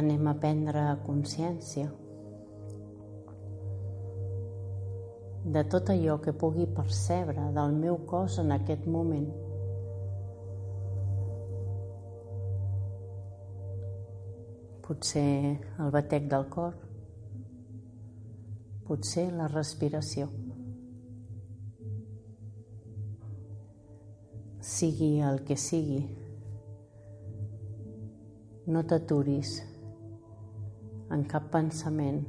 anem a prendre consciència de tot allò que pugui percebre del meu cos en aquest moment. Potser el batec del cor, potser la respiració. Sigui el que sigui, no t'aturis en cap pensament.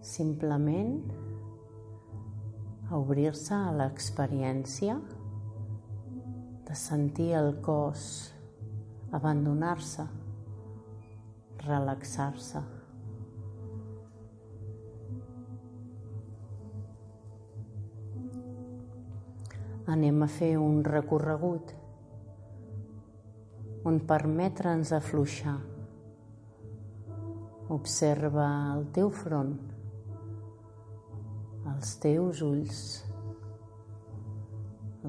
Simplement obrir-se a l'experiència de sentir el cos abandonar-se, relaxar-se. Anem a fer un recorregut on permetre'ns afluixar Observa el teu front, els teus ulls,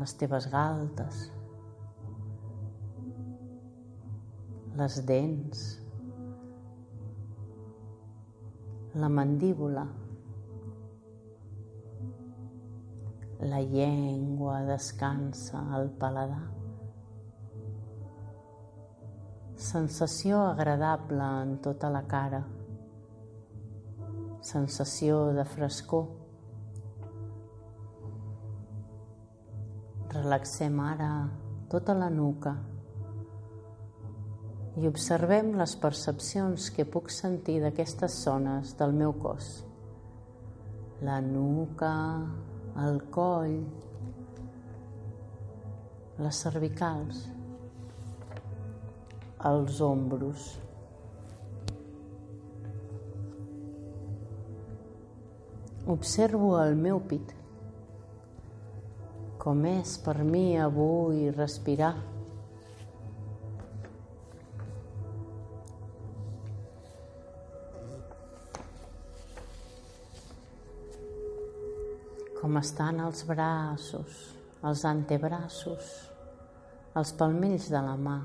les teves galtes, les dents, la mandíbula, la llengua descansa al paladar. Sensació agradable en tota la cara. Sensació de frescor. Relaxem ara tota la nuca i observem les percepcions que puc sentir d'aquestes zones del meu cos. La nuca, el coll, les cervicals als ombros. Observo el meu pit, com és per mi avui respirar. Com estan els braços, els antebraços, els palmells de la mà.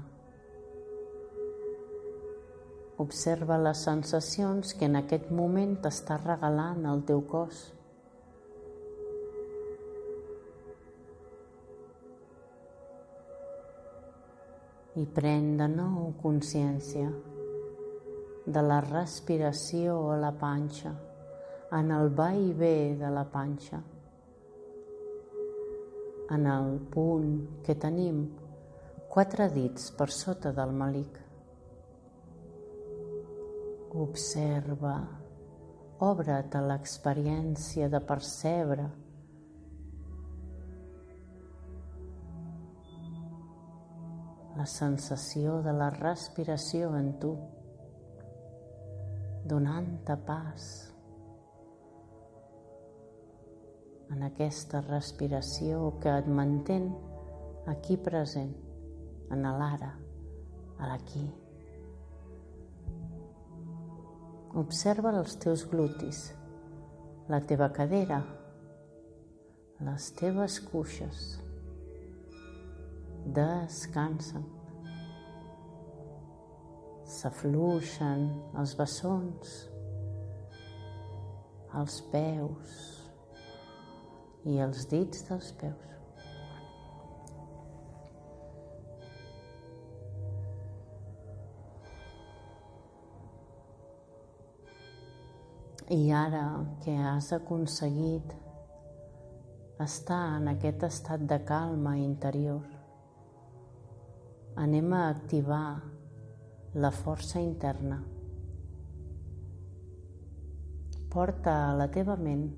Observa les sensacions que en aquest moment t'està regalant el teu cos. I pren de nou consciència de la respiració a la panxa, en el va i ve de la panxa, en el punt que tenim quatre dits per sota del malic. Observa, obre't a l'experiència de percebre la sensació de la respiració en tu, donant-te pas en aquesta respiració que et mantén aquí present, en l'ara, a l'aquí. Observa els teus glutis, la teva cadera, les teves cuixes. Descansen. S'afluixen els bessons, els peus i els dits dels peus. I ara que has aconseguit estar en aquest estat de calma interior, anem a activar la força interna. Porta a la teva ment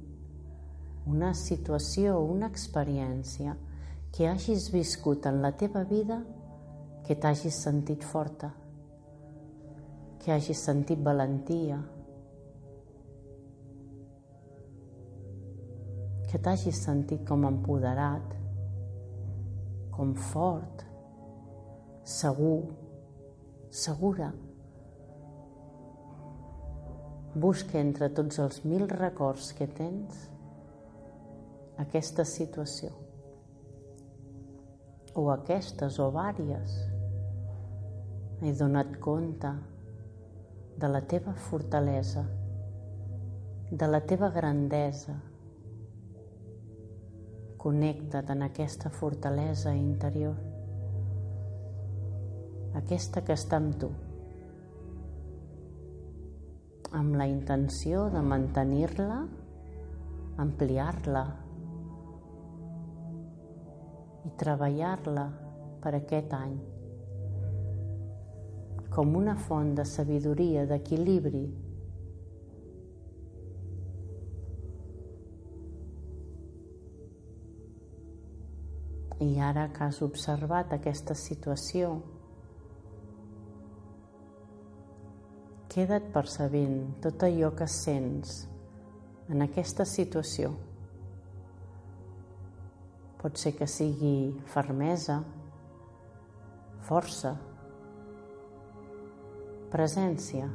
una situació, una experiència que hagis viscut en la teva vida que t'hagis sentit forta, que hagis sentit valentia, que t'hagis sentit com empoderat, com fort, segur, segura. Busca entre tots els mil records que tens aquesta situació o aquestes o vàries. He donat compte de la teva fortalesa, de la teva grandesa. Connecta't en aquesta fortalesa interior, aquesta que està amb tu, amb la intenció de mantenir-la, ampliar-la i treballar-la per aquest any com una font de sabidoria, d'equilibri. I ara que has observat aquesta situació, queda't percebint tot allò que sents en aquesta situació. Pot ser que sigui fermesa, força, presència,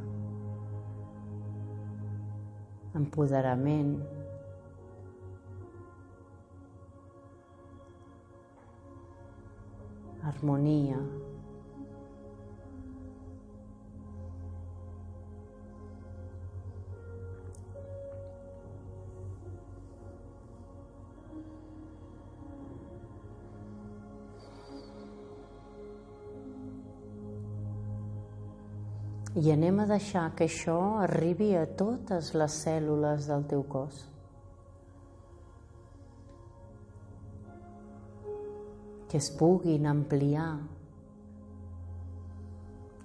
empoderament, harmonia, I anem a deixar que això arribi a totes les cèl·lules del teu cos. Que es puguin ampliar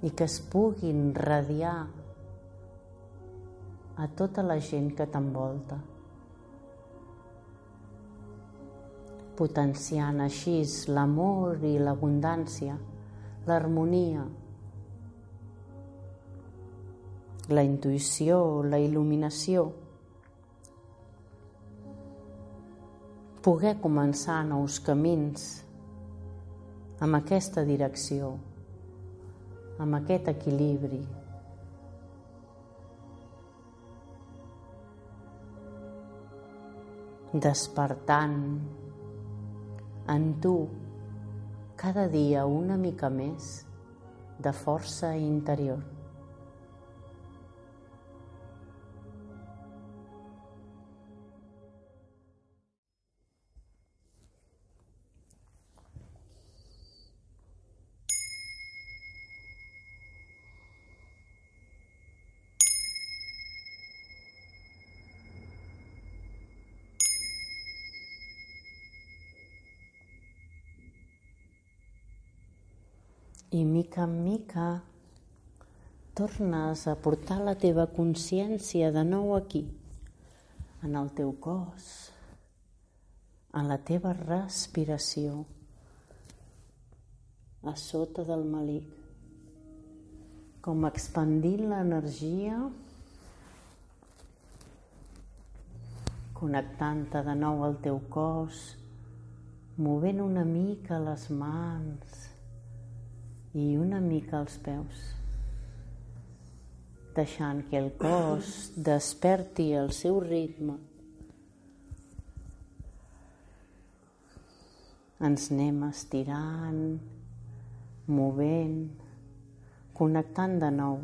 i que es puguin radiar a tota la gent que t'envolta. Potenciant així l'amor i l'abundància, l'harmonia, la intuïció, la il·luminació, poder començar nous camins amb aquesta direcció, amb aquest equilibri. Despertant en tu cada dia una mica més de força interior. I mica en mica tornes a portar la teva consciència de nou aquí, en el teu cos, en la teva respiració, a sota del malic, com expandint l'energia, connectant-te de nou al teu cos, movent una mica les mans, i una mica els peus, deixant que el cos desperti el seu ritme. Ens anem estirant, movent, connectant de nou.